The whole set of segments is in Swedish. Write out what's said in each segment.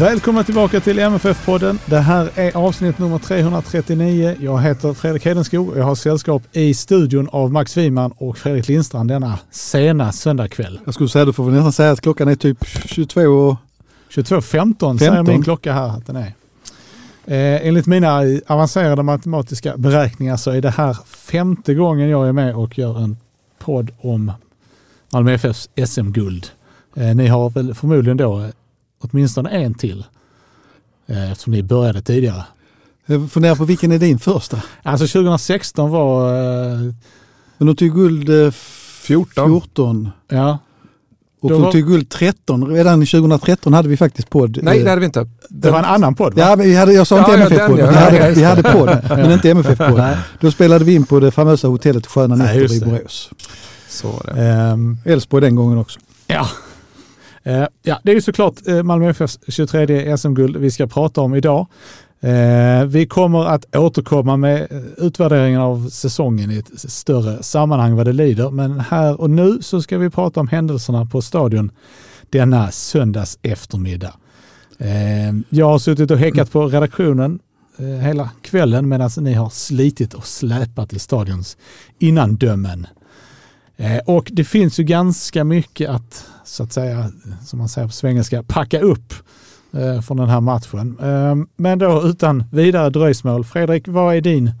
Välkomna tillbaka till MFF-podden. Det här är avsnitt nummer 339. Jag heter Fredrik Hedenskog och jag har sällskap i studion av Max Wiman och Fredrik Lindstrand denna sena söndagkväll. Jag skulle säga, du får väl nästan säga att klockan är typ 22 och... 22.15 säger min klocka här att den är. Eh, enligt mina avancerade matematiska beräkningar så är det här femte gången jag är med och gör en podd om Malmö FFs SM-guld. Eh, ni har väl förmodligen då åtminstone en till. Eh, eftersom ni började tidigare. Jag funderar på vilken är din första? Alltså 2016 var... Eh, Men de tog guld 14. 14. Ja. Och de tog guld 13. Redan 2013 hade vi faktiskt podd. Nej, det hade vi inte. Det var en annan podd va? Ja, vi hade, jag sa inte ja, MFF-podd. Ja, vi, hade, vi hade podd, men inte MFF-podd. Då spelade vi in på det famösa hotellet Sköna Nätter i Borås. Så var det. Um, Elfsborg den gången också. Ja, Eh, ja, det är ju såklart eh, Malmö FFs 23 SM-guld vi ska prata om idag. Eh, vi kommer att återkomma med eh, utvärderingen av säsongen i ett större sammanhang vad det lider. Men här och nu så ska vi prata om händelserna på stadion denna söndags eftermiddag. Eh, jag har suttit och häckat på redaktionen eh, hela kvällen medan ni har slitit och släpat i stadions innandömen. Och det finns ju ganska mycket att så att säga, som man säger på svengelska, packa upp eh, från den här matchen. Eh, men då utan vidare dröjsmål, Fredrik, vad är din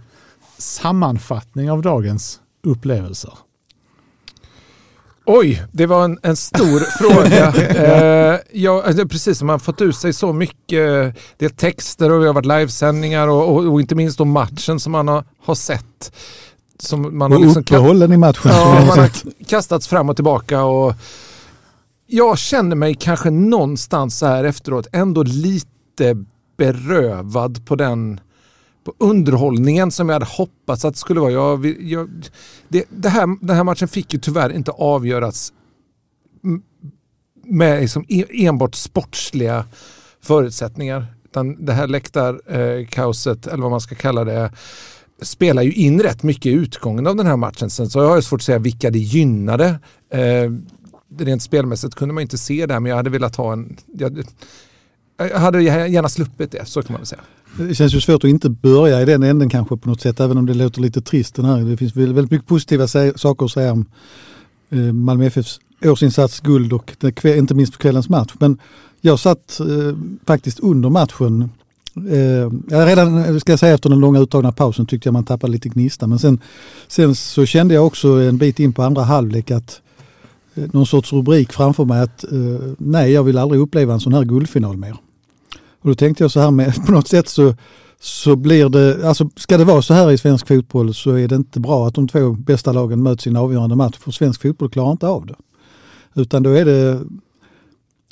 sammanfattning av dagens upplevelser? Oj, det var en, en stor fråga. Eh, ja, precis som man fått ut sig så mycket. Det är texter och vi har varit livesändningar och, och, och, inte minst då matchen som man har, har sett. Som man och har liksom uppehållen i matchen. Ja, man har kastats fram och tillbaka och jag känner mig kanske någonstans så här efteråt ändå lite berövad på den på underhållningen som jag hade hoppats att det skulle vara. Jag, jag, det, det här, den här matchen fick ju tyvärr inte avgöras med liksom e, enbart sportsliga förutsättningar. Utan det här läktarkaoset, eller vad man ska kalla det, spelar ju in rätt mycket i utgången av den här matchen. Sen så jag har jag svårt att säga vilka det gynnade. Eh, rent spelmässigt kunde man inte se det, men jag hade velat ha en... Jag, jag hade gärna sluppit det, så kan man väl säga. Det känns ju svårt att inte börja i den änden kanske på något sätt, även om det låter lite trist den här. Det finns väldigt mycket positiva saker att säga om eh, Malmö FFs årsinsats, guld och inte minst på kvällens match. Men jag satt eh, faktiskt under matchen Eh, redan ska jag säga efter den långa uttagna pausen tyckte jag man tappade lite gnista men sen, sen så kände jag också en bit in på andra halvlek att Eh, någon sorts rubrik framför mig att eh, nej, jag vill aldrig uppleva en sån här guldfinal mer. Och då tänkte jag så här med, på något sätt så, så blir det, alltså ska det vara så här i svensk fotboll så är det inte bra att de två bästa lagen möts i en avgörande match för svensk fotboll klarar inte av det. Utan då är det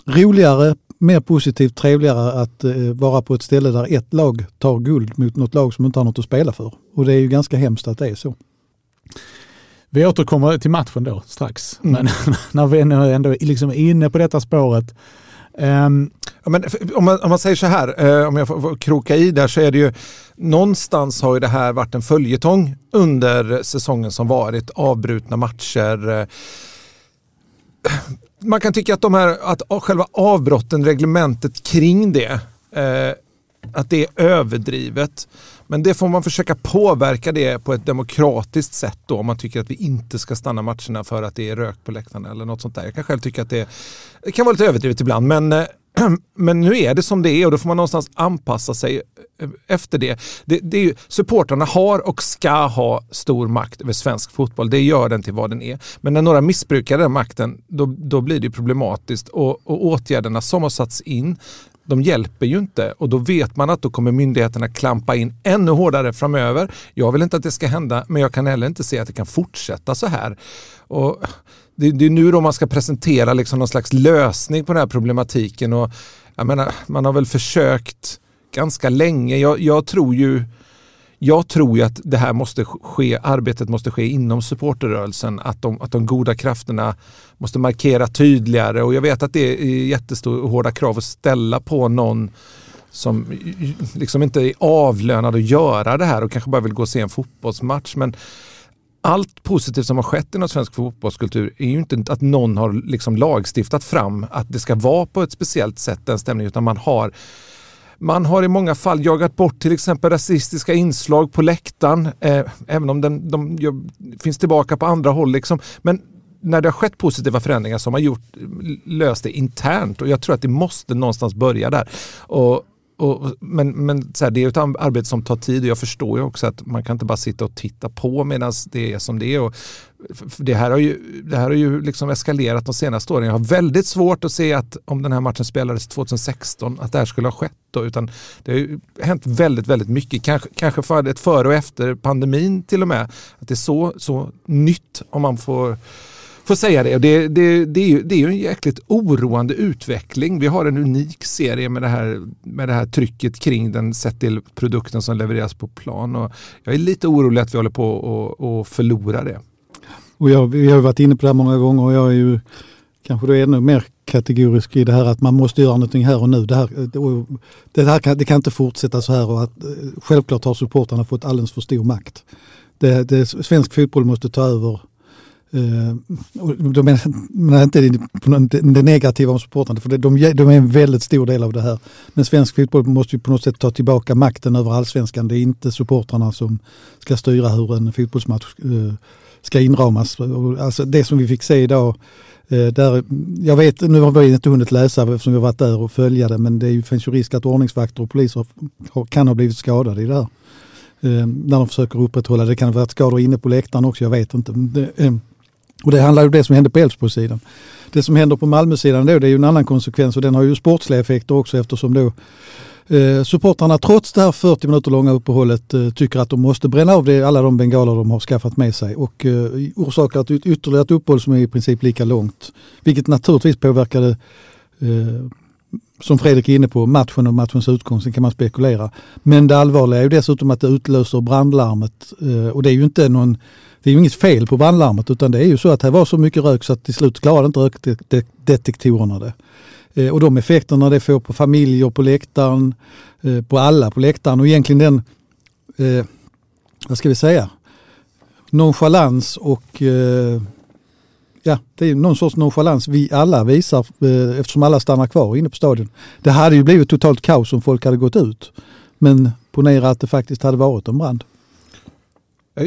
roligare, mer positivt, trevligare att eh, vara på ett ställe där ett lag tar guld mot något lag som inte har något att spela för. Och det är ju ganska hemskt att det är så. Vi återkommer till matchen då strax, mm. men när vi ändå är liksom inne på detta spåret. Um, ja, men om, man, om man säger så här, eh, om jag får, får kroka i där så är det ju någonstans har ju det här varit en följetong under säsongen som varit, avbrutna matcher. Eh, man kan tycka att, de här, att själva avbrotten, reglementet kring det, eh, att det är överdrivet. Men det får man försöka påverka det på ett demokratiskt sätt då om man tycker att vi inte ska stanna matcherna för att det är rök på läktarna eller något sånt där. Jag kan själv tycka att det, det kan vara lite överdrivet ibland men, eh, men nu är det som det är och då får man någonstans anpassa sig eh, efter det. det, det är ju, supportrarna har och ska ha stor makt över svensk fotboll. Det gör den till vad den är. Men när några missbrukar den makten då, då blir det problematiskt och, och åtgärderna som har satts in de hjälper ju inte och då vet man att då kommer myndigheterna klampa in ännu hårdare framöver. Jag vill inte att det ska hända men jag kan heller inte se att det kan fortsätta så här. Och det, det är nu då man ska presentera liksom någon slags lösning på den här problematiken och jag menar, man har väl försökt ganska länge. Jag, jag tror ju jag tror ju att det här måste ske, arbetet måste ske inom supporterrörelsen. Att de, att de goda krafterna måste markera tydligare och jag vet att det är jättestora hårda krav att ställa på någon som liksom inte är avlönad att göra det här och kanske bara vill gå och se en fotbollsmatch. Men allt positivt som har skett inom svensk fotbollskultur är ju inte att någon har liksom lagstiftat fram att det ska vara på ett speciellt sätt den stämningen utan man har man har i många fall jagat bort till exempel rasistiska inslag på läktaren, eh, även om den, de gör, finns tillbaka på andra håll. Liksom. Men när det har skett positiva förändringar så har man gjort, löst det internt och jag tror att det måste någonstans börja där. Och, och, men men så här, det är ett arbete som tar tid och jag förstår ju också att man kan inte bara sitta och titta på medan det är som det är. Och det här har ju, det här har ju liksom eskalerat de senaste åren. Jag har väldigt svårt att se att om den här matchen spelades 2016 att det här skulle ha skett. Då, utan det har ju hänt väldigt, väldigt mycket. Kanske, kanske för ett före och efter pandemin till och med. Att det är så, så nytt om man får får säga det. Det, det, det, är ju, det är ju en jäkligt oroande utveckling. Vi har en unik serie med det här, med det här trycket kring den sett till produkten som levereras på plan. Och jag är lite orolig att vi håller på att förlora det. Och jag, vi har varit inne på det här många gånger och jag är ju kanske då ännu mer kategorisk i det här att man måste göra någonting här och nu. Det, här, det, här kan, det kan inte fortsätta så här och att eh, självklart har supportrarna fått alldeles för stor makt. Det, det, svensk fotboll måste ta över Uh, de menar inte det, negativa om supportrarna, för de, de är en väldigt stor del av det här. Men svensk fotboll måste ju på något sätt ta tillbaka makten över allsvenskan. Det är inte supportrarna som ska styra hur en fotbollsmatch uh, ska inramas. Alltså det som vi fick se idag, uh, där, jag vet, nu har vi inte hunnit läsa eftersom vi har varit där och följa det, men det finns ju risk att ordningsvakter och poliser kan ha blivit skadade i det här. När de försöker upprätthålla, det kan ha varit skador inne på läktaren också, jag vet inte. Och det handlar ju om det som hände på Elfsborgssidan. Det som händer på Malmösidan då, det är ju en annan konsekvens och den har ju sportsliga effekter också eftersom då eh, supportrarna trots det här 40 minuter långa uppehållet eh, tycker att de måste bränna av det, alla de bengaler de har skaffat med sig och eh, orsakar ett ytterligare ett uppehåll som är i princip lika långt. Vilket naturligtvis påverkade eh, som Fredrik är inne på, matchen och matchens utgång, sen kan man spekulera. Men det allvarliga är ju dessutom att det utlöser brandlarmet eh, och det är ju inte någon det är ju inget fel på brandlarmet utan det är ju så att det var så mycket rök så att till slut klarade inte rökdetektorerna det. Eh, och de effekterna det får på familjer på läktaren, eh, på alla på läktaren och egentligen den, eh, vad ska vi säga, nonchalans och eh, ja, det är någon sorts nonchalans vi alla visar eh, eftersom alla stannar kvar inne på stadion. Det hade ju blivit totalt kaos om folk hade gått ut. Men ponera att det faktiskt hade varit en brand.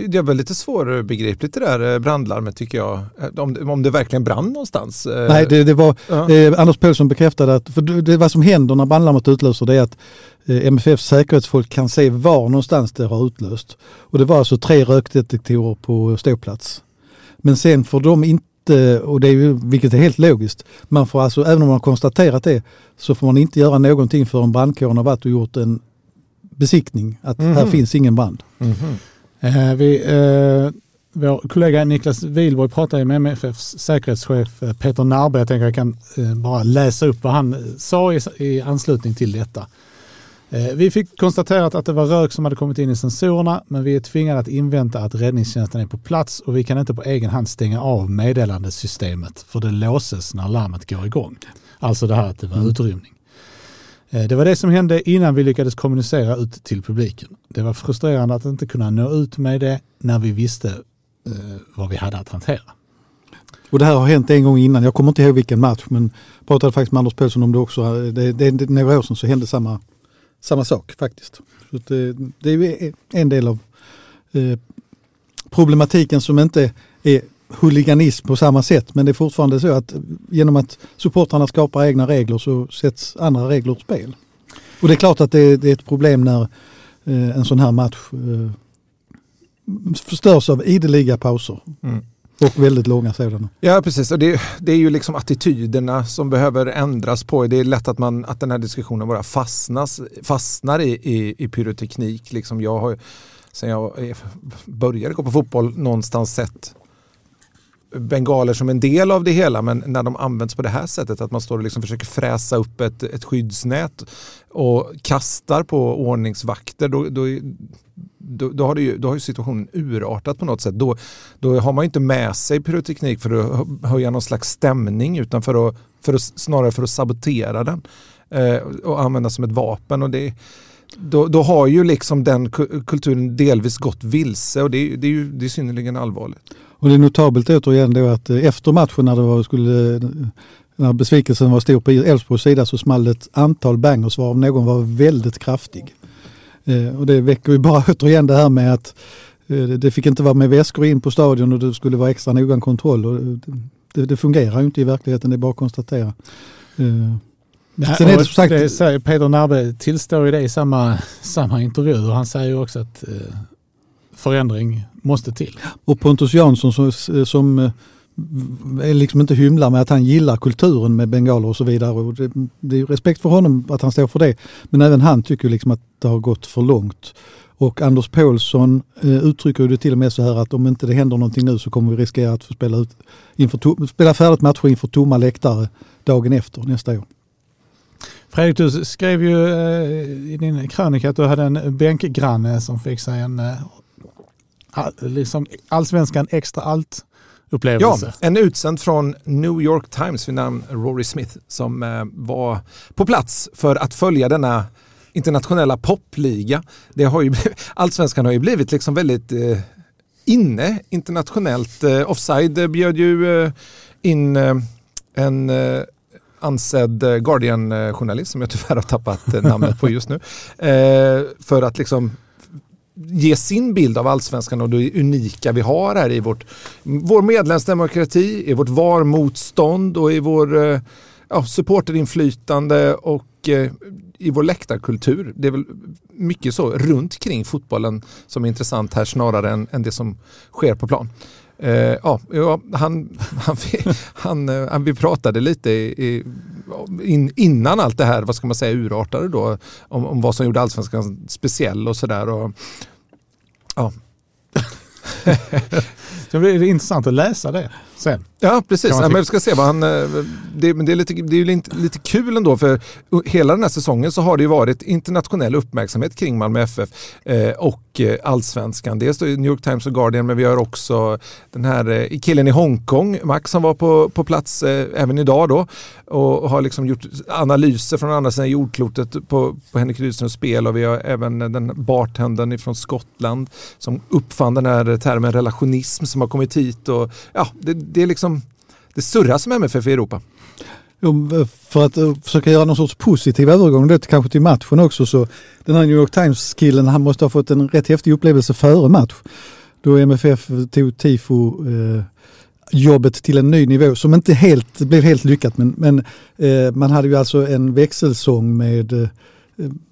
Det var lite svårbegripligt det där eh, brandlarmet tycker jag. Eh, om, om det verkligen brann någonstans. Eh. Nej, det, det var ja. eh, Anders Paulsson bekräftade att för det, vad som händer när brandlarmet utlöser det är att eh, MFFs säkerhetsfolk kan se var någonstans det har utlöst. Och det var alltså tre rökdetektorer på ståplats. Men sen får de inte, och det är ju, vilket är helt logiskt, man får alltså, även om man har konstaterat det, så får man inte göra någonting förrän brandkåren har varit och gjort en besiktning att mm -hmm. här finns ingen brand. Mm -hmm. Eh, vi, eh, vår kollega Niklas Wihlborg pratade med MFFs säkerhetschef eh, Peter Narbe. Jag tänker jag kan bara läsa upp vad han sa i, anslutning till detta. Vi fick konstaterat att det var rök som hade kommit in i sensorerna, men vi är tvingade att invänta att räddningstjänsten är på plats och vi kan inte på egen hand stänga av meddelandesystemet för det låses när larmet går igång. Alltså det här att det var mm. utrymning. Eh, det var det som hände innan vi lyckades kommunicera ut till publiken. Det var frustrerande att inte kunna nå ut med det när vi visste eh, vad vi hade att hantera. Och det här har hänt en gång innan, jag kommer inte ihåg vilken match men pratade faktiskt med Anders Pelsson om det också. Eh, det, det, det, några år sedan så hände samma, samma sak faktiskt. Så det, eh, det är en del av eh, problematiken som inte är huliganism på samma sätt men det är fortfarande så att genom att supportrarna skapar egna regler så sätts andra regler ur spel. Och det är klart att det är, det är ett problem när eh, en sån här match eh, förstörs av ideliga pauser. Mm. Och väldigt långa sådana. Ja, precis. Och det, det, är ju liksom attityderna som behöver ändras på. Det är lätt att, man, att den här diskussionen bara fastnas, fastnar i, i, i pyroteknik. Liksom jag har, sen jag började gå på fotboll någonstans sett bengaler som en del av det hela men när de används på det här sättet att man står och liksom försöker fräsa upp ett, ett skyddsnät och kastar på ordningsvakter då, då, då, då, har, ju, då har ju situationen urartat på något sätt. Då, då har man inte med sig pyroteknik för att höja någon slags stämning utan för att, för att, snarare för att sabotera den eh, och använda som ett vapen. Och det, då, då har ju liksom den kulturen delvis gått vilse och det, det är ju det är synnerligen allvarligt. Och det är notabelt återigen då att eh, efter matchen när det var, skulle, när besvikelsen var stor på Elfsborgs sida så small ett antal bangers varav någon var väldigt kraftig. Eh, och det väcker ju bara återigen det här med att eh, det fick inte vara med väskor in på stadion och det skulle vara extra noggrann kontroll. Och det, det fungerar ju inte i verkligheten, det är bara att konstatera. Nej, Sen är det, sagt, det säger Peter Narbe tillstår ju det i samma, samma intervju och han säger också att eh, förändring måste till. Och Pontus Jansson som, som eh, är liksom inte hymlar med att han gillar kulturen med bengaler och så vidare. Och det, det är respekt för honom att han står för det. Men även han tycker liksom att det har gått för långt. Och Anders Paulsson eh, uttrycker det till och med så här att om inte det händer någonting nu så kommer vi riskera att få spela, ut, inför spela färdigt matcher inför tomma läktare dagen efter nästa år. Fredrik, du skrev ju eh, i din krönika att du hade en bänkgranne som fick sig en liksom allsvenskan extra allt upplevelse. Ja, en utsänd från New York Times vid namn Rory Smith som eh, var på plats för att följa denna internationella popliga. Det har ju, allsvenskan har ju blivit liksom väldigt eh, inne internationellt. Eh, offside bjöd ju eh, in eh, en eh, ansedd eh, Guardian-journalist eh, som jag tyvärr har tappat eh, namnet på just nu. för att liksom ge sin bild av allsvenskan och det unika vi har här i vårt, vår medlemsdemokrati, i vårt VAR-motstånd och i vår eh, ja, supporterinflytande och eh, i vår läktarkultur. Det är väl mycket så runt kring fotbollen som är intressant här snarare än, än det som sker på plan. Eh, ja, han, han, han, han, vi pratade lite i, in, innan allt det här, vad ska man säga, urartade då, om, om vad som gjorde allsvenskan speciell och sådär. Ja. det blir intressant att läsa det sen. Ja, precis. Ja, men vi ska se vad han, eh, det, men det är, lite, det är lite, lite kul ändå för hela den här säsongen så har det ju varit internationell uppmärksamhet kring Malmö FF eh, och eh, allsvenskan. Dels New York Times och Guardian men vi har också den här killen i Hongkong, Max som var på, på plats även idag då och har liksom gjort analyser från andra sidan jordklotet på, på Henrik Rydströms spel och vi har även den bartendern från Skottland som uppfann den här termen relationism som har kommit hit och ja, det, det är liksom, det surras med MFF i Europa. För att eh, försöka göra någon sorts positiv övergång då, kanske till matchen också så den här New York Times-killen han måste ha fått en rätt häftig upplevelse före match. Då MFF tog tifo eh, jobbet till en ny nivå som inte helt, blev helt lyckat men, men eh, man hade ju alltså en växelsång med eh,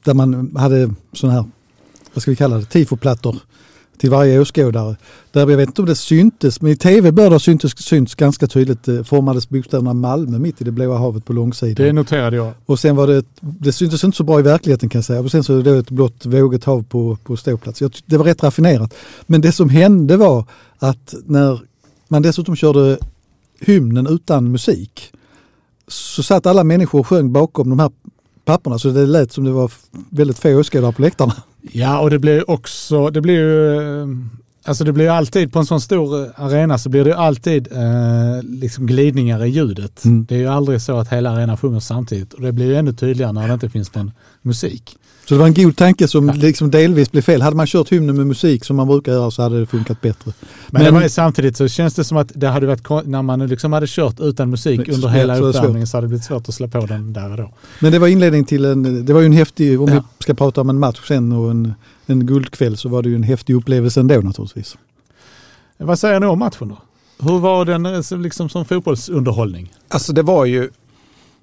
där man hade sådana här, vad ska vi kalla det, tifoplattor till varje åskådare. Där jag vet inte om det syntes, men i tv bör det syntes, synts ganska tydligt eh, formades bokstäverna Malmö mitt i det blåa havet på långsidan. Det noterade jag. Och sen var det, det syntes inte så bra i verkligheten kan jag säga. Och sen så är det ett blått vågigt hav på, på ståplats. Jag, det var rätt raffinerat. Men det som hände var att när man dessutom körde hymnen utan musik så satt alla människor och sjöng bakom de här papperna så det lät som det var väldigt få åskådare på läktarna. Ja, och det blir också, det blir ju, alltså det blir alltid på en sån stor arena så blir det alltid eh, liksom glidningar i ljudet. Mm. Det är ju aldrig så att hela arenan sjunger samtidigt och det blir ju ännu tydligare när det inte finns någon musik. Så det var en god tanke som liksom delvis blev fel. Hade man kört hymnen med musik som man brukar göra så hade det funkat bättre. Men, Men var, samtidigt så känns det som att det hade varit, när man liksom hade kört utan musik under hela uppvärmningen så hade det blivit svårt att slå på den där och då. Men det var inledning till en, det var ju en häftig, om ja. vi ska prata om en match sen och en, en guldkväll så var det ju en häftig upplevelse ändå naturligtvis. Vad säger ni om matchen då? Hur var den eh, liksom som fotbollsunderhållning? Alltså det var ju,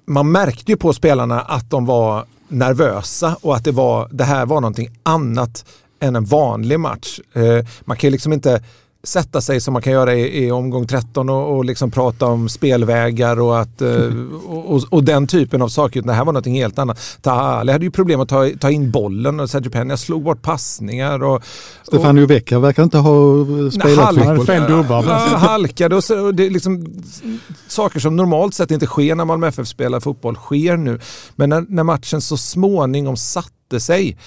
man märkte ju på spelarna att de var nervösa och att det, var, det här var någonting annat än en vanlig match. Eh, man kan ju liksom inte sätta sig som man kan göra i, i omgång 13 och, och liksom prata om spelvägar och, att, eh, och, och, och, den typen av saker. Det här var något helt annat. Tahali hade ju problem att ta, ta in bollen och Sergio Peña slog bort passningar. Och, Stefan Jubeka verkar inte ha spelat halk, fotboll. dubbar. halkade och, så, och det är liksom saker som normalt sett inte sker när Malmö FF spelar fotboll sker nu. Men när, när matchen så småningom satte sig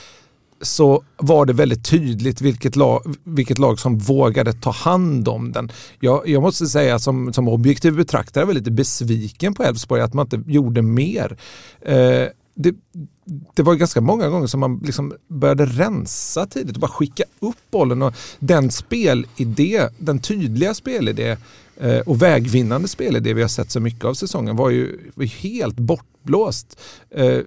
så var det väldigt tydligt vilket lag, vilket lag som vågade ta hand om den. Jag, jag måste säga som, som objektiv betraktare var lite besviken på Elfsborg att man inte gjorde mer. Eh, det, det var ganska många gånger som man liksom började rensa tidigt och bara skicka upp bollen. Och den spelidé, den tydliga spelidé eh, och vägvinnande spelidé vi har sett så mycket av säsongen var ju helt bortblåst. Eh,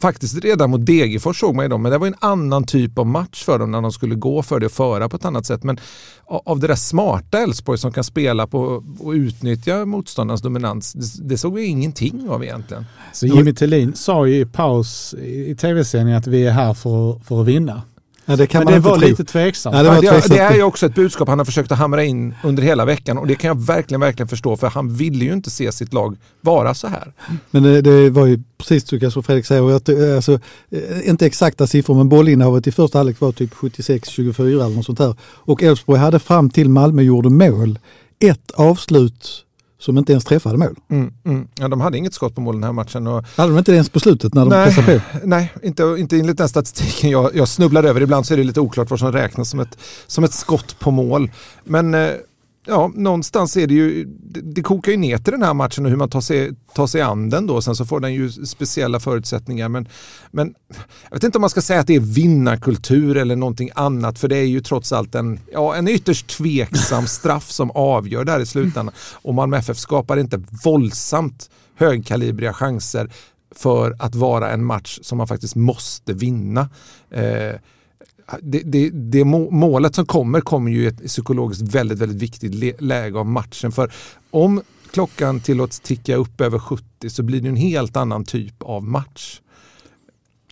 Faktiskt redan mot Degerfors såg man ju dem, men det var en annan typ av match för dem när de skulle gå för det och föra på ett annat sätt. Men av det där smarta Elfsborg som kan spela på och utnyttja motståndarens dominans, det, det såg vi ingenting av egentligen. Så Jimmy Tillin sa ju i paus i tv-sändningen att vi är här för, för att vinna. Ja, det Men det var tro. lite tveksamt. Ja, det, var det, det, är ju också ett budskap han har försökt att hamra in under hela veckan och det kan jag verkligen, verkligen förstå för han ville ju inte se sitt lag vara så här. Men det, det var ju precis tycker jag som Fredrik säger, jag, alltså, eh, inte exakta siffror men bollinnehavet i första halvlek var typ 76-24 eller något sånt där. Och Elfsborg hade fram till Malmö gjorde mål ett avslut som inte ens träffade mål. Mm, mm. Ja, de hade inget skott på mål den här matchen. Och... Hade de inte ens på slutet när de nej, pressade på? Nej, inte, inte enligt den statistiken jag, jag snubblar över. Ibland så är det lite oklart vad som räknas som ett, som ett skott på mål. Men eh, ja, någonstans är det ju, det, det kokar ju ner till den här matchen och hur man tar sig, tar sig an den då. Sen så får den ju speciella förutsättningar. Men, men jag vet inte om man ska säga att det är vinnarkultur eller någonting annat. För det är ju trots allt en, ja, en ytterst tveksam straff som avgör där i slutändan. Och Malmö FF skapar inte våldsamt högkalibriga chanser för att vara en match som man faktiskt måste vinna. Eh, det, det, det, målet som kommer kommer ju i ett psykologiskt väldigt, väldigt viktigt läge av matchen. För om klockan tillåts ticka upp över 70 så blir det en helt annan typ av match.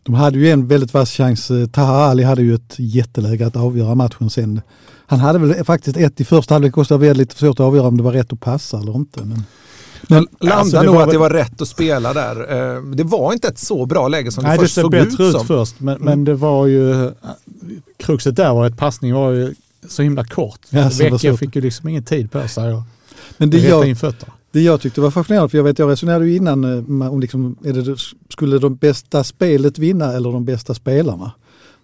De hade ju en väldigt vass chans. Eh, Taha Ali hade ju ett jätteläge att avgöra matchen sen. Han hade väl faktiskt ett i första halvlek också. Det var lite svårt att avgöra om det var rätt att passa eller inte. Men... Men landade alltså, nog var... att det var rätt att spela där. Eh, det var inte ett så bra läge som Nej, det först såg ut som. det såg först, men, mm. men det var ju... Kruxet där var att passningen var ju så himla kort. Ja, Vecchia fick ju liksom ingen tid på sig att men det jag, in fötter. Det jag tyckte var fascinerande, för jag vet jag resonerade ju innan eh, om liksom, det, skulle de bästa spelet vinna eller de bästa spelarna?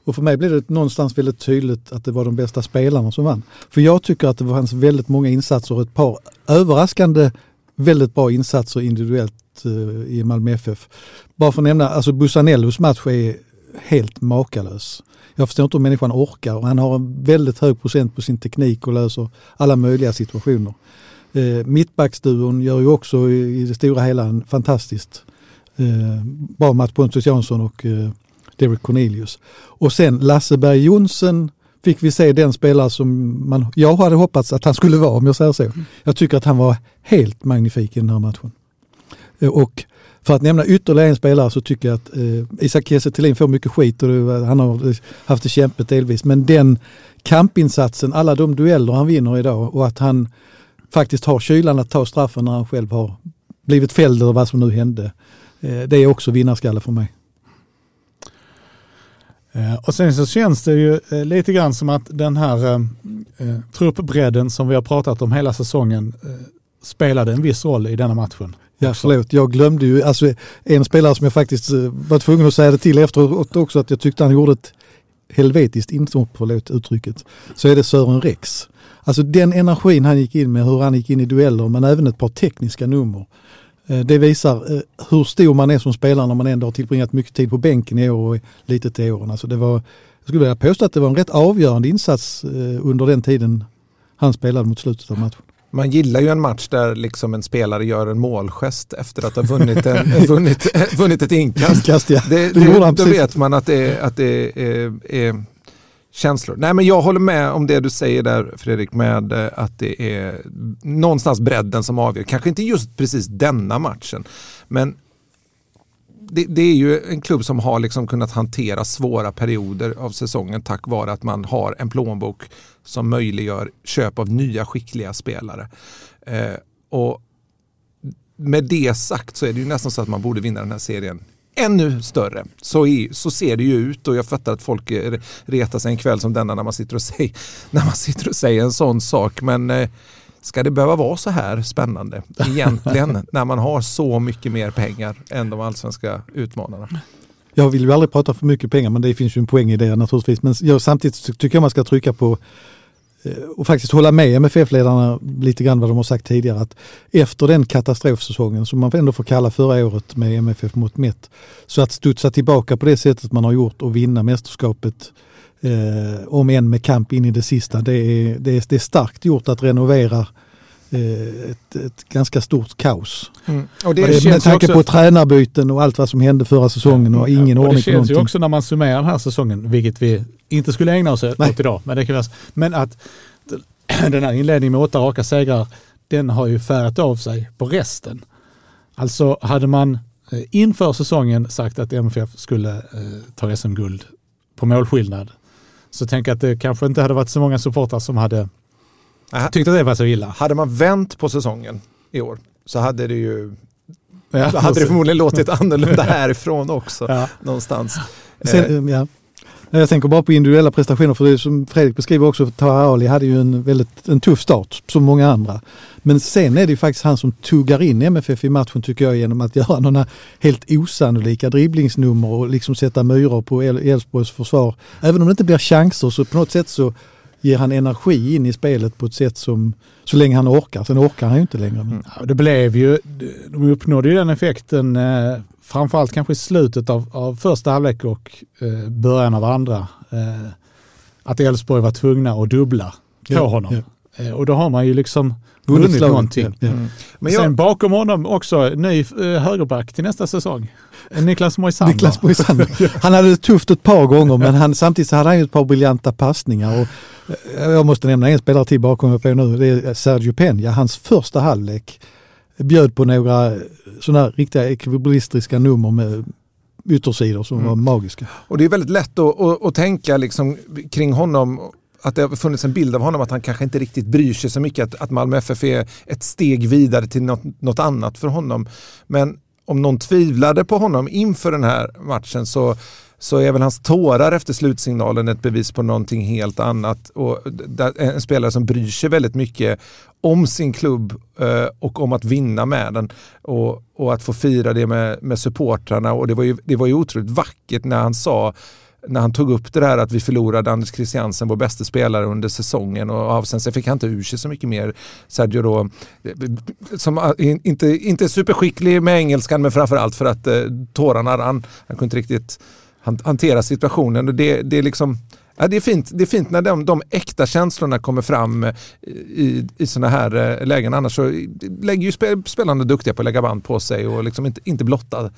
Och för mig blev det någonstans väldigt tydligt att det var de bästa spelarna som vann. För jag tycker att det fanns väldigt många insatser och ett par överraskande väldigt bra insatser individuellt eh, i Malmö FF. Bara för att nämna, alltså Busanellos match är helt makalös. Jag förstår inte hur människan orkar. och Han har en väldigt hög procent på sin teknik och löser alla möjliga situationer. Eh, Mittbacksduon gör ju också i, i det stora hela en fantastiskt eh, bra match. Pontus Jansson och eh, Derek Cornelius. Och sen Lasse Berg Jonsson fick vi se den spelare som man, jag hade hoppats att han skulle vara om jag säger så. Jag tycker att han var helt magnifik i den här matchen. Eh, och för att nämna ytterligare en spelare så tycker jag att eh, Isak Kiese får mycket skit och det, han har haft det kämpigt delvis. Men den kampinsatsen, alla de dueller han vinner idag och att han faktiskt har kylan att ta straffen när han själv har blivit fälld eller vad som nu hände. Eh, det är också vinnarskalle för mig. Eh, och sen så känns det ju eh, lite grann som att den här eh, eh, truppbredden som vi har pratat om hela säsongen eh, spelade en viss roll i denna matchen. Ja, förlåt. Jag glömde ju alltså, en spelare som jag faktiskt eh, var tvungen att säga det till efteråt också att jag tyckte han gjorde ett helvetiskt inhopp, förlåt uttrycket, så är det Sören Rex. Alltså den energin han gick in med, hur han gick in i dueller men även ett par tekniska nummer. Eh, det visar eh, hur stor man är som spelare när man ändå har tillbringat mycket tid på bänken i år och lite till åren. Alltså det var, jag skulle vilja påstå att det var en rätt avgörande insats eh, under den tiden han spelade mot slutet av matchen. Man gillar ju en match där liksom en spelare gör en målgest efter att ha vunnit, en, vunnit, vunnit ett inkast. inkast ja. det, det, det då vet man att det, att det är, är känslor. Nej men jag håller med om det du säger där Fredrik med eh, att det är någonstans bredden som avgör. Kanske inte just precis denna matchen. Men det, det, är ju en klubb som har liksom kunnat hantera svåra perioder av säsongen tack vare att man har en plånbok som möjliggör köp av nya skickliga spelare. Eh, och med det sagt så är det ju nästan så att man borde vinna den här serien ännu större. Så, är, så ser det ju ut och jag fattar att folk retar sig en kväll som denna när man sitter och säger, när man sitter och säger en sån sak. Men eh, ska det behöva vara så här spännande egentligen när man har så mycket mer pengar än de allsvenska utmanarna? Jag vill ju aldrig prata för mycket pengar men det finns ju en poäng i det naturligtvis. Men jag, samtidigt tycker jag man ska trycka på Eh, Eh, och faktiskt hålla med MFF-ledarna lite grann vad de har sagt tidigare att efter den katastrofsäsongen som man ändå får kalla förra året med MFF mot mätt så att studsa tillbaka på det sättet man har gjort och vinna mästerskapet eh, om än med kamp in i det sista det är, det är, det är starkt gjort att renovera eh, ett, ett, ganska stort kaos. Mm. Och det med tanke också... på tränarbyten och allt vad som hände förra säsongen och ingen ja, och ordning på någonting. Det känns ju också när man summerar den här säsongen, vilket vi inte skulle ägna oss åt idag. Men, det kan vara, men att den här inledningen med åtta raka segrar, den har ju färgat av sig på resten. Alltså hade man eh, inför säsongen sagt att MFF skulle eh, ta SM-guld på målskillnad, så tänk att det kanske inte hade varit så många supportrar som hade Aha. tyckt att det var så illa. Hade man vänt på säsongen i år så hade det ju ja, hade det förmodligen låtit annorlunda härifrån också. Ja. Någonstans. Sen, ja. Jag tänker bara på individuella prestationer för det som Fredrik beskriver också, Taha Ali hade ju en väldigt en tuff start som många andra. Men sen är det ju faktiskt han som tuggar in MFF i matchen tycker jag genom att göra några helt osannolika dribblingsnummer och liksom sätta myror på Elfsborgs försvar. Även om det inte blir chanser så på något sätt så ger han energi in i spelet på ett sätt som, så länge han orkar. Sen orkar han ju inte längre. Mm. Ja, det blev ju, de uppnådde ju den effekten eh, framförallt kanske i slutet av, av första halvlek och eh, början av andra, eh, att Elfsborg var tvungna att dubbla på ja, honom. Ja. Eh, och då har man ju liksom vunnit någonting. Ja, mm. Men jag... Sen bakom honom också ny eh, högerback till nästa säsong. Niklas Moisander. Niklas Moisander. Han hade det tufft ett par gånger men han, samtidigt så hade han ju ett par briljanta passningar. Och, eh, jag måste nämna en spelare till bakom på nu. Det är Sergio Peña. Hans första halvlek bjöd på några sådana riktiga ekvilibristiska nummer med yttersidor som mm. var magiska. Och det är väldigt lätt att, att, att tänka liksom kring honom att det har funnits en bild av honom att han kanske inte riktigt bryr sig så mycket, att, att Malmö FF är ett steg vidare till något, något annat för honom. Men om någon tvivlade på honom inför den här matchen så så är väl hans tårar efter slutsignalen ett bevis på någonting helt annat. Och en spelare som bryr sig väldigt mycket om sin klubb eh, och om att vinna med den och, och att få fira det med, med supportrarna. Och det var, ju, det var ju otroligt vackert när han sa när han tog upp det där att vi förlorade Anders Christiansen, vår bästa spelare under säsongen och sen fick han inte ur sig så mycket mer. Sergio då, som ah, inte, inte superskicklig med engelskan men framförallt för att eh, tårarna rann. Han kunde inte riktigt hantera situationen. Och det, det, är liksom, ja, det, är fint, det är fint när de, de äkta känslorna kommer fram eh, i, i sådana här eh, lägen. Annars så lägger ju spelarna duktiga på att lägga band på sig och liksom inte, inte blotta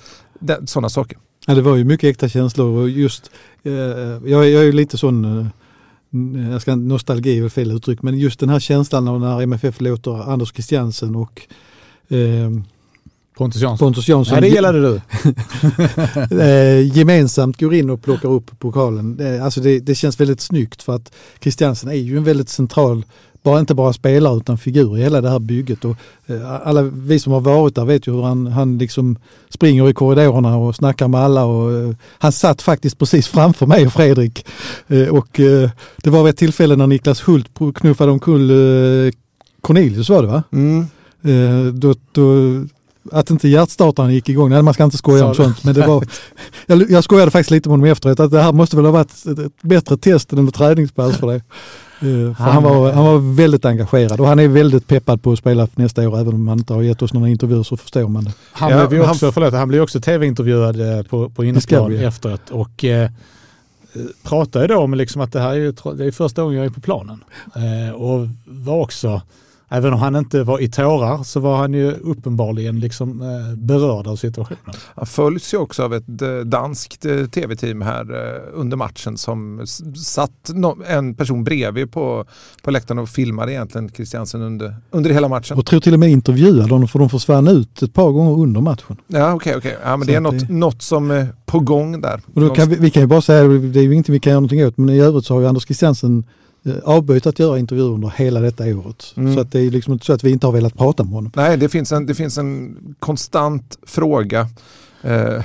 sådana saker. Ja, det var ju mycket äkta känslor och just, eh, jag, jag är ju lite sån eh, jag ska, nostalgi är väl fel uttryck, men just den här känslan när MFF låter Anders Christiansen och eh, Pontus Jansson. Pontus Jansson. Ja, det gillade du. Eh, gemensamt går in och plockar upp pokalen. Alltså det, det, känns väldigt snyggt för att Christiansen är ju en väldigt central, bara, inte bara spelare utan figur i hela det här bygget. Och, eh, alla vi som har varit där vet ju hur han, han liksom springer i korridorerna och snackar med alla. Och, eh, han satt faktiskt precis framför mig och Fredrik. och det var vid ett tillfälle när Niklas Hult knuffade omkull Cornelius var det va? Mm. då, då att inte hjärtstartaren gick igång. Nej, man ska inte skoja om sånt. Men det var, jag, jag skojade faktiskt lite med honom efteråt att det här måste väl ha varit ett bättre test än ett träningspass för det. Uh, för han, han, var, han var väldigt engagerad och han är väldigt peppad på att spela nästa år även om han inte har gett oss några intervjuer så förstår man det. Han ja, blev ju också, han, förlåt, han blev också tv-intervjuad eh, på, på innerplan efteråt och eh, pratade då om liksom att det här är, det är första gången jag är på planen. Eh, och var också även om han inte var i tårar så var han ju uppenbarligen liksom eh, berörd av situationen. Han följs ju också av ett eh, danskt eh, tv-team här under matchen som satt en person bredvid på, på läktaren och filmade egentligen Christiansen under, under hela matchen. Och tror till och med intervjuade honom för de försvann ut ett par gånger under matchen. Ja okej, okay, okay, ja, men det är något, det... något som är på gång där. Och då kan vi, vi, kan ju bara säga, det är ju ingenting vi kan göra någonting åt, men i övrigt så har ju Anders Christiansen avböjt att göra intervjuer under hela detta året. Mm. Så att det är liksom inte så att vi inte har velat prata med honom. Nej, det finns en, det finns en konstant fråga eh,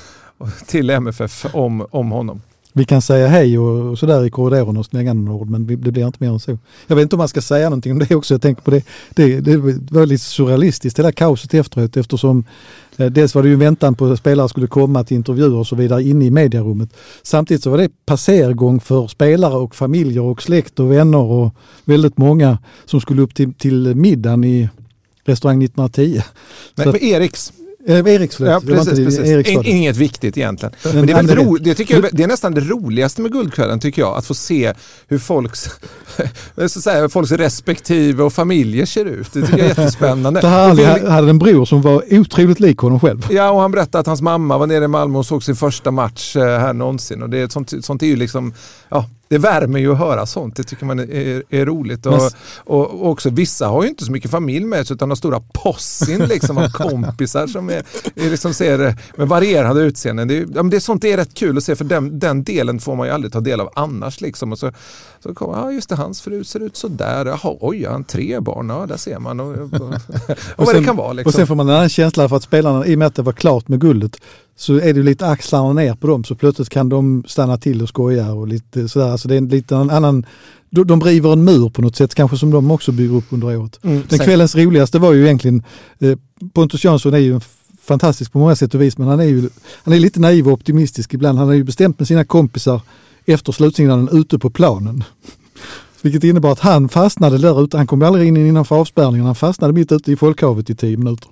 till MFF om, om honom. Vi kan säga hej och, och sådär i korridoren och slänga några ord men det blir inte mer än så. Jag vet inte om man ska säga någonting om det också. Jag tänker på det. Det, det var lite surrealistiskt det där kaoset efteråt eftersom eh, dels var det ju väntan på att spelare skulle komma till intervjuer och så vidare inne i medierummet. Samtidigt så var det passergång för spelare och familjer och släkt och vänner och väldigt många som skulle upp till, till middagen i restaurang 1910. Nej, på Eriks. Eh, Eriks Ja, precis, precis. Eriks Inget viktigt egentligen. Men det, är ro, det, tycker jag, det är nästan det roligaste med Guldkvällen tycker jag. Att få se hur folks, så säga, folks respektive och familjer ser ut. Det tycker jag är jättespännande. Harley hade en bror som var otroligt lik honom själv. Ja, och han berättade att hans mamma var nere i Malmö och såg sin första match eh, här någonsin. Och det, sånt, sånt är ju liksom, ja, det värmer ju att höra sånt. Det tycker man är, är roligt. Och, och, och, också vissa har ju inte så mycket familj med sig utan har stora possin liksom av kompisar som är, är liksom ser med varierande utseenden. Det, är, ja, det är sånt det är rätt kul att se för den, den delen får man ju aldrig ta del av annars. Liksom. Och så, så kommer, ja just det, hans fru ser ut sådär. Jaha, oj, han tre barn, ja där ser man. Och, och, och, och vad det kan vara. Liksom. Och sen får man en annan känsla för att spelarna, i och med att det var klart med guldet, så är det lite axlarna ner på dem så plötsligt kan de stanna till och skoja och lite sådär. Alltså det är en lite annan, de driver en mur på något sätt kanske som de också bygger upp under året. Mm, Den kvällens roligaste var ju egentligen, eh, Pontus Jansson är ju fantastisk på många sätt och vis men han är ju han är lite naiv och optimistisk ibland. Han har ju bestämt med sina kompisar efter slutsignalen ute på planen. Vilket innebar att han fastnade där ute, han kom aldrig in innanför avspärrningen, han fastnade mitt ute i folkhavet i tio minuter.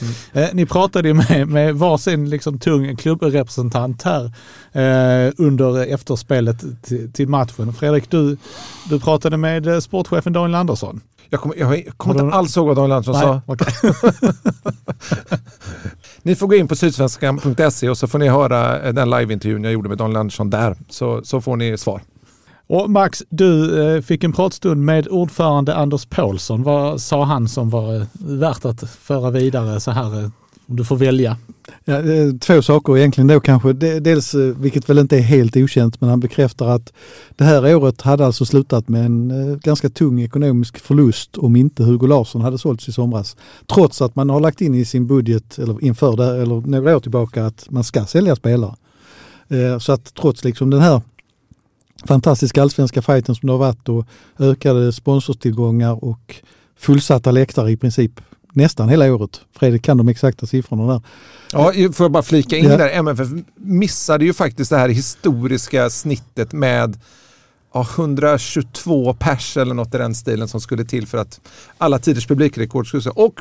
Mm. Eh, ni pratade ju med, med varsin liksom tung klubbrepresentant här eh, under efterspelet till, matchen. Fredrik, du, du pratade med eh, sportchefen Daniel Andersson. Jag kommer, jag kommer inte alls ihåg vad Daniel Andersson sa. Okay. ni får gå in på sydsvenskan.se och så får ni höra eh, den liveintervjun jag gjorde med Daniel Andersson där. Så, så får ni svar. Och Max, du eh, fick en pratstund med ordförande Anders Paulsson. Vad sa han som var eh, värt att föra vidare så här? Eh, om du får välja. Ja, två saker egentligen då kanske. Dels, vilket väl inte är helt okänt, men han bekräftar att det här året hade alltså slutat med en ganska tung ekonomisk förlust om inte Hugo Larsson hade sålts i somras. Trots att man har lagt in i sin budget, eller inför det, eller några år tillbaka, att man ska sälja spelare. Så att trots liksom den här fantastiska allsvenska fighten som det har varit och ökade sponsorstillgångar och fullsatta läktare i princip nästan hela året. Fredrik kan de exakta siffrorna där. Ja, får jag bara flika in ja. där. MFF missade ju faktiskt det här historiska snittet med ja, 122 pers eller något i den stilen som skulle till för att alla tiders publikrekord skulle Och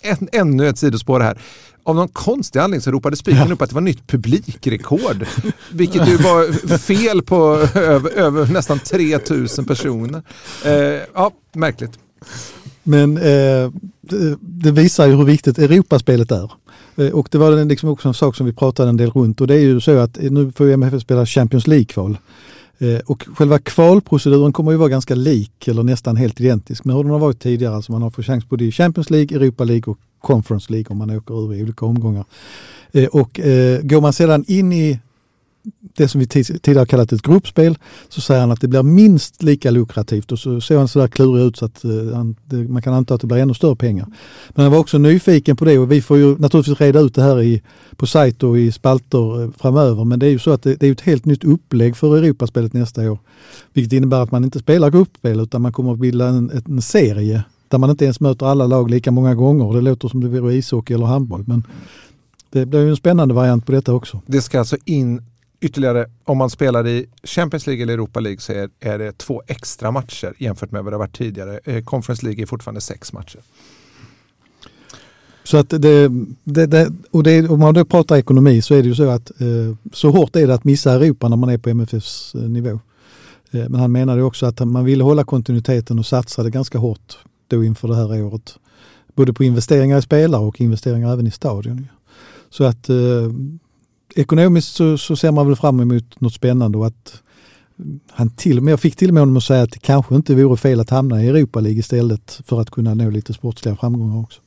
en, ännu ett sidospår här. Av någon konstig anledning så ropade spiken upp att det var nytt publikrekord. Vilket ju var fel på över, över nästan 3000 personer. Eh, ja, märkligt. Men eh, det, visar ju hur viktigt Europaspelet är. Eh, och det var liksom också en sak som vi pratade en del runt och det är ju så att nu får MFF spela Champions League-kval. Eh, och själva kvalproceduren kommer ju vara ganska lik eller nästan helt identisk med hur den har varit tidigare. Alltså man har fått chans både i Champions League, Europa League och Conference League om man åker ur i olika omgångar. Eh, och eh, går man sedan in i det som vi tidigare kallat ett gruppspel så säger han att det blir minst lika lukrativt och så ser han sådär klurig ut så att eh, man kan anta att det blir ännu större pengar. Men han var också nyfiken på det och vi får ju naturligtvis reda ut det här i, på sajt och i spalter eh, framöver men det är ju så att det, det, är ett helt nytt upplägg för Europaspelet nästa år. Vilket innebär att man inte spelar gruppspel utan man kommer att bilda en, en serie där man inte ens möter alla lag lika många gånger. Det låter som det vore ishockey eller handboll men det blir ju en spännande variant på detta också. Det ska alltså in ytterligare, om man spelar i Champions League eller Europa League så är, är det två extra matcher jämfört med vad det har varit tidigare. Eh, Conference League är fortfarande sex matcher. Så att det, det, det, och det, om man då pratar ekonomi så är det ju så att eh, så hårt är det att missa Europa när man är på MFFs eh, nivå. Eh, men han menade också att man ville hålla kontinuiteten och satsade ganska hårt då inför det här året. Både på investeringar i spelare och investeringar även i stadion. Så att eh, ekonomiskt så, så, ser man väl fram emot något spännande och att han till och med, jag fick till och med honom att säga att det kanske inte vore fel att hamna i Europa League istället för att kunna nå lite sportsliga framgångar också.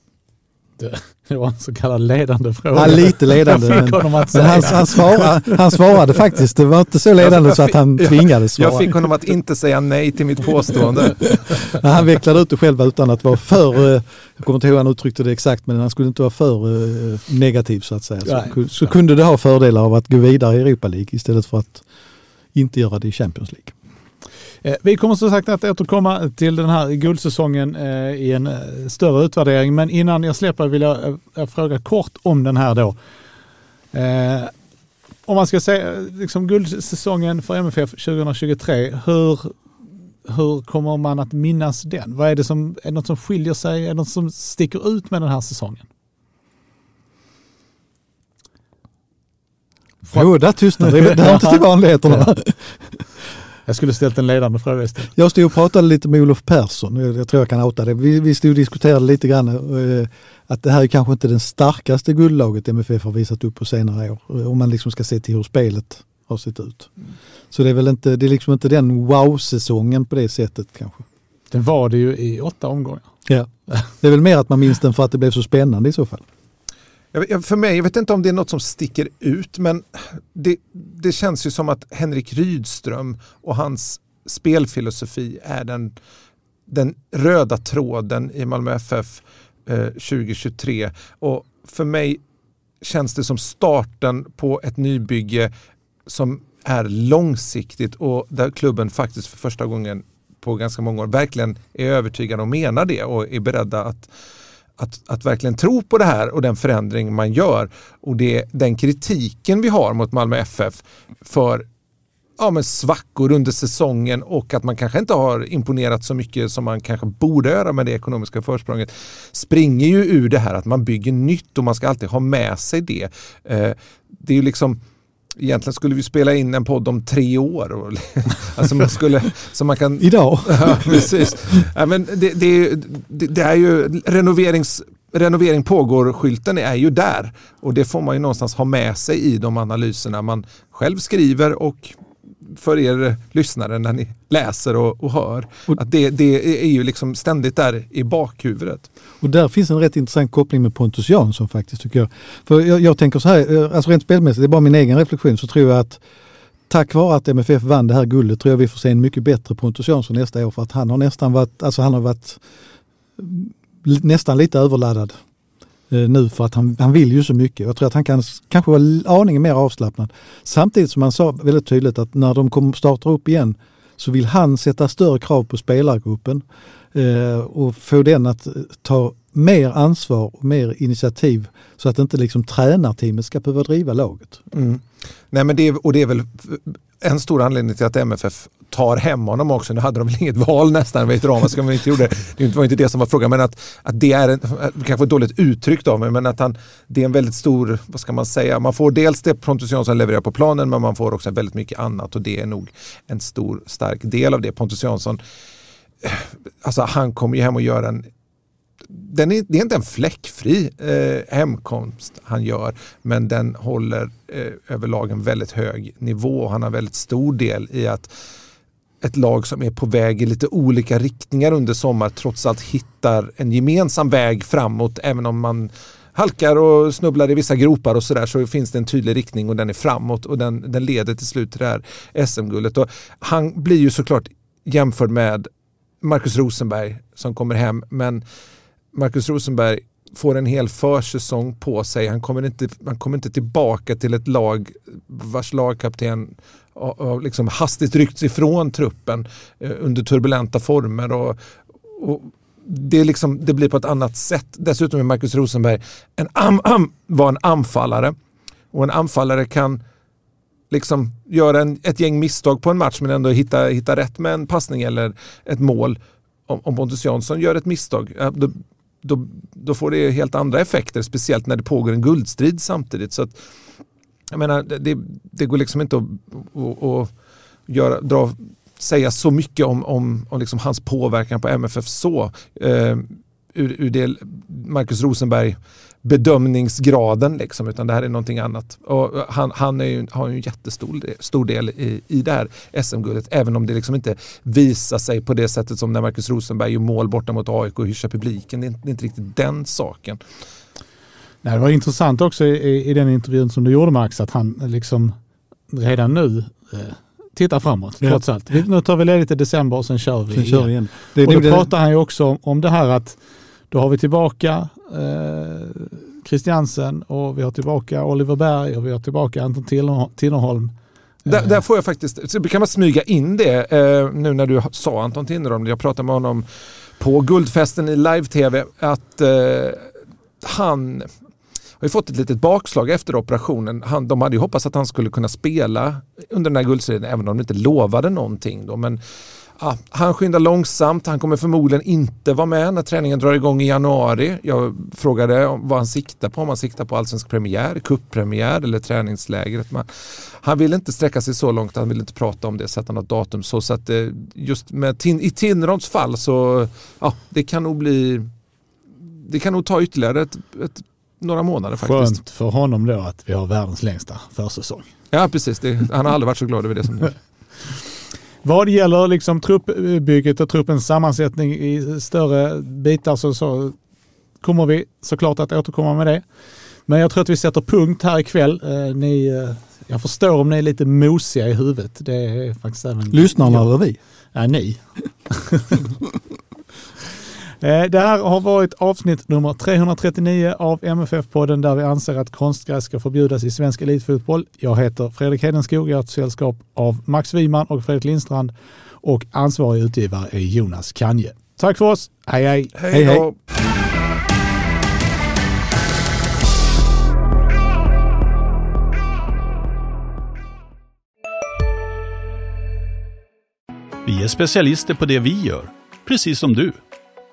Det var en så kallad ledande fråga. Ja, lite ledande. men, men han, han, svarade, han svarade faktiskt. Det var inte så ledande så att han tvingades svara. Jag fick honom att inte säga nej till mitt påstående. han vecklade ut det själv utan att vara för, eh, jag kommer inte ihåg hur han uttryckte det exakt, men han skulle inte vara för eh, negativ så att säga. Så, så kunde det ha fördelar av att gå vidare i Europa League istället för att inte göra det i Champions League. Eh, vi kommer som sagt att återkomma till den här guldsäsongen eh, i en eh, större utvärdering, men innan jag släpper vill jag fråga kort om den här då. Om man ska säga liksom guldsäsongen för MFF 2023, hur, hur kommer man att minnas den? Vad är det som, är det något som skiljer sig, är det något som sticker ut med den här säsongen? Jo, där tystnade det. Det hör inte till vanligheterna. Jag skulle ställt en ledande fråga istället. Jag stod och pratade lite med Olof Persson, jag tror jag kan outa det. Vi, vi stod och diskuterade lite grann eh, att det här är kanske inte det starkaste guldlaget MFF har visat upp på senare år. Eh, om man liksom ska se till hur spelet har sett ut. Så det är väl inte, det är liksom inte den wow-säsongen på det sättet kanske. Den var det ju i åtta omgångar. Ja, det är väl mer att man minns den för att det blev så spännande i så fall. För mig, jag vet inte om det är något som sticker ut, men det, det känns ju som att Henrik Rydström och hans spelfilosofi är den, den röda tråden i Malmö FF eh, 2023. Och för mig känns det som starten på ett nybygge som är långsiktigt och där klubben faktiskt för första gången på ganska många år verkligen är övertygad och menar det och är beredda att att, att verkligen tro på det här och den förändring man gör. Och det, den kritiken vi har mot Malmö FF för ja, men svackor under säsongen och att man kanske inte har imponerat så mycket som man kanske borde göra med det ekonomiska försprånget springer ju ur det här att man bygger nytt och man ska alltid ha med sig det. Eh, det är ju liksom Egentligen skulle vi spela in en podd om tre år. alltså man skulle, så man kan, Idag? ja, precis. Ja, men det, det, det, det är ju renoverings renovering pågår-skylten är ju där och det får man ju någonstans ha med sig i de analyserna man själv skriver och för er lyssnare när ni läser och, och hör. Och, att det, det, är ju liksom ständigt där i bakhuvudet. Och där finns en rätt intressant koppling med Pontus Jansson faktiskt tycker jag. För jag, jag tänker så här, eh, alltså rent spelmässigt, det är bara min egen reflektion, så tror jag att tack vare att MFF vann det här guldet tror jag vi får se en mycket bättre Pontus Jansson nästa år för att han har nästan varit, alltså han har varit nästan lite överladdad Eh, nu för att han, han vill ju så mycket. Jag tror att han kan kanske vara aningen mer avslappnad. Samtidigt som han sa väldigt tydligt att när de kommer starta upp igen så vill han sätta större krav på spelargruppen eh, och få den att eh, ta mer ansvar och mer initiativ så att inte liksom tränarteamet ska behöva driva laget. Mm. Nej, men det, och det är väl en stor anledning till att MFF tar hem honom också. Nu hade de väl inget val nästan, vet ramaskri man inte gjorde. Det var inte det som var frågan, men att, att det är en, kanske ett dåligt uttryck av mig, men att han, det är en väldigt stor, vad ska man säga, man får dels det Pontus Jansson levererar på planen, men man får också väldigt mycket annat och det är nog en stor stark del av det. Pontus Jansson, alltså han kommer ju hem och gör en den är, det är inte en fläckfri eh, hemkomst han gör, men den håller eh, överlag en väldigt hög nivå. Han har väldigt stor del i att ett lag som är på väg i lite olika riktningar under sommar trots allt hittar en gemensam väg framåt även om man halkar och snubblar i vissa gropar och sådär så finns det en tydlig riktning och den är framåt och den, den leder till slut till det här SM-guldet. Han blir ju såklart jämförd med Marcus Rosenberg som kommer hem men Marcus Rosenberg får en hel försäsong på sig. Han kommer inte, han kommer inte tillbaka till ett lag vars lagkapten har liksom hastigt ryckts ifrån truppen eh, under turbulenta former. Och, och det, liksom, det, blir på ett annat sätt. Dessutom är Marcus Rosenberg en am, am, var en anfallare. Och en anfallare kan liksom göra en, ett gäng misstag på en match men ändå hitta, hitta rätt med en passning eller ett mål. Om, om Pontus Jansson gör ett misstag, då, då, då, får det helt andra effekter, speciellt när det pågår en guldstrid samtidigt. Så att, jag menar, det, det går liksom inte att, att, att göra, dra säga så mycket om, om, om liksom hans påverkan på MFF så. Eh, ur, ur det Marcus Rosenberg bedömningsgraden liksom, utan det här är någonting annat. Och han han är ju, har ju en jättestor del, stor del i, i det här SM-guldet, även om det liksom inte visar sig på det sättet som när Marcus Rosenberg gör mål borta mot AIK och hyschar publiken. Det är, inte, det är inte riktigt den saken. Nej, det var intressant också i, i den intervjun som du gjorde Max, att han liksom redan nu eh, tittar framåt Ja. trots allt. Nu tar vi ledigt i december och sen kör vi Sen kör vi igen. Det, Och det, då det, pratar han ju också om, om det här att då har vi tillbaka eh, Christiansen och vi har tillbaka Oliver Berg och vi har tillbaka Anton Tinner- Tinnerholm. Där, Eh, där får jag faktiskt, så kan man smyga in det eh, nu när du sa Anton Tinnerholm. Jag pratade med honom på Guldfesten i live-tv att eh, han har ju fått ett litet bakslag efter operationen. Han, de hade ju hoppats att han skulle kunna spela under den här guldstriden även om de inte lovade någonting. Då. Men ja, han skyndar långsamt. Han kommer förmodligen inte vara med när träningen drar igång i januari. Jag frågade vad han siktar på. Om han siktar på allsvensk premiär, kupppremiär eller träningslägret. Men han vill inte sträcka sig så långt. Han vill inte prata om det, sätta något datum. Så, så att eh, just med, i Tinnerods fall så ja, det kan nog bli det kan nog ta ytterligare ett, ett, några månader faktiskt. Skönt för honom då att vi har världens längsta försäsong. Ja precis, det, han har aldrig varit så glad över det som nu. Vad gäller liksom truppbygget och truppens sammansättning i större bitar så, så kommer vi såklart att återkomma med det. Men jag tror att vi sätter punkt här ikväll. Eh, ni, eh, jag förstår om ni är lite mosiga i huvudet. Det är faktiskt även lyssnarna eller vi? Ja, ni. Eh, Det här har varit avsnitt nummer 339 av MFF-podden där vi anser att konstgräs ska förbjudas i svensk elitfotboll. Jag heter Fredrik Hedenskog, jag har ett sällskap av Max Wiman och Fredrik Lindstrand och ansvarig utgivare är Jonas Kanje. Tack för oss, hej hej! Hej då! Vi är specialister på det vi gör, precis som du.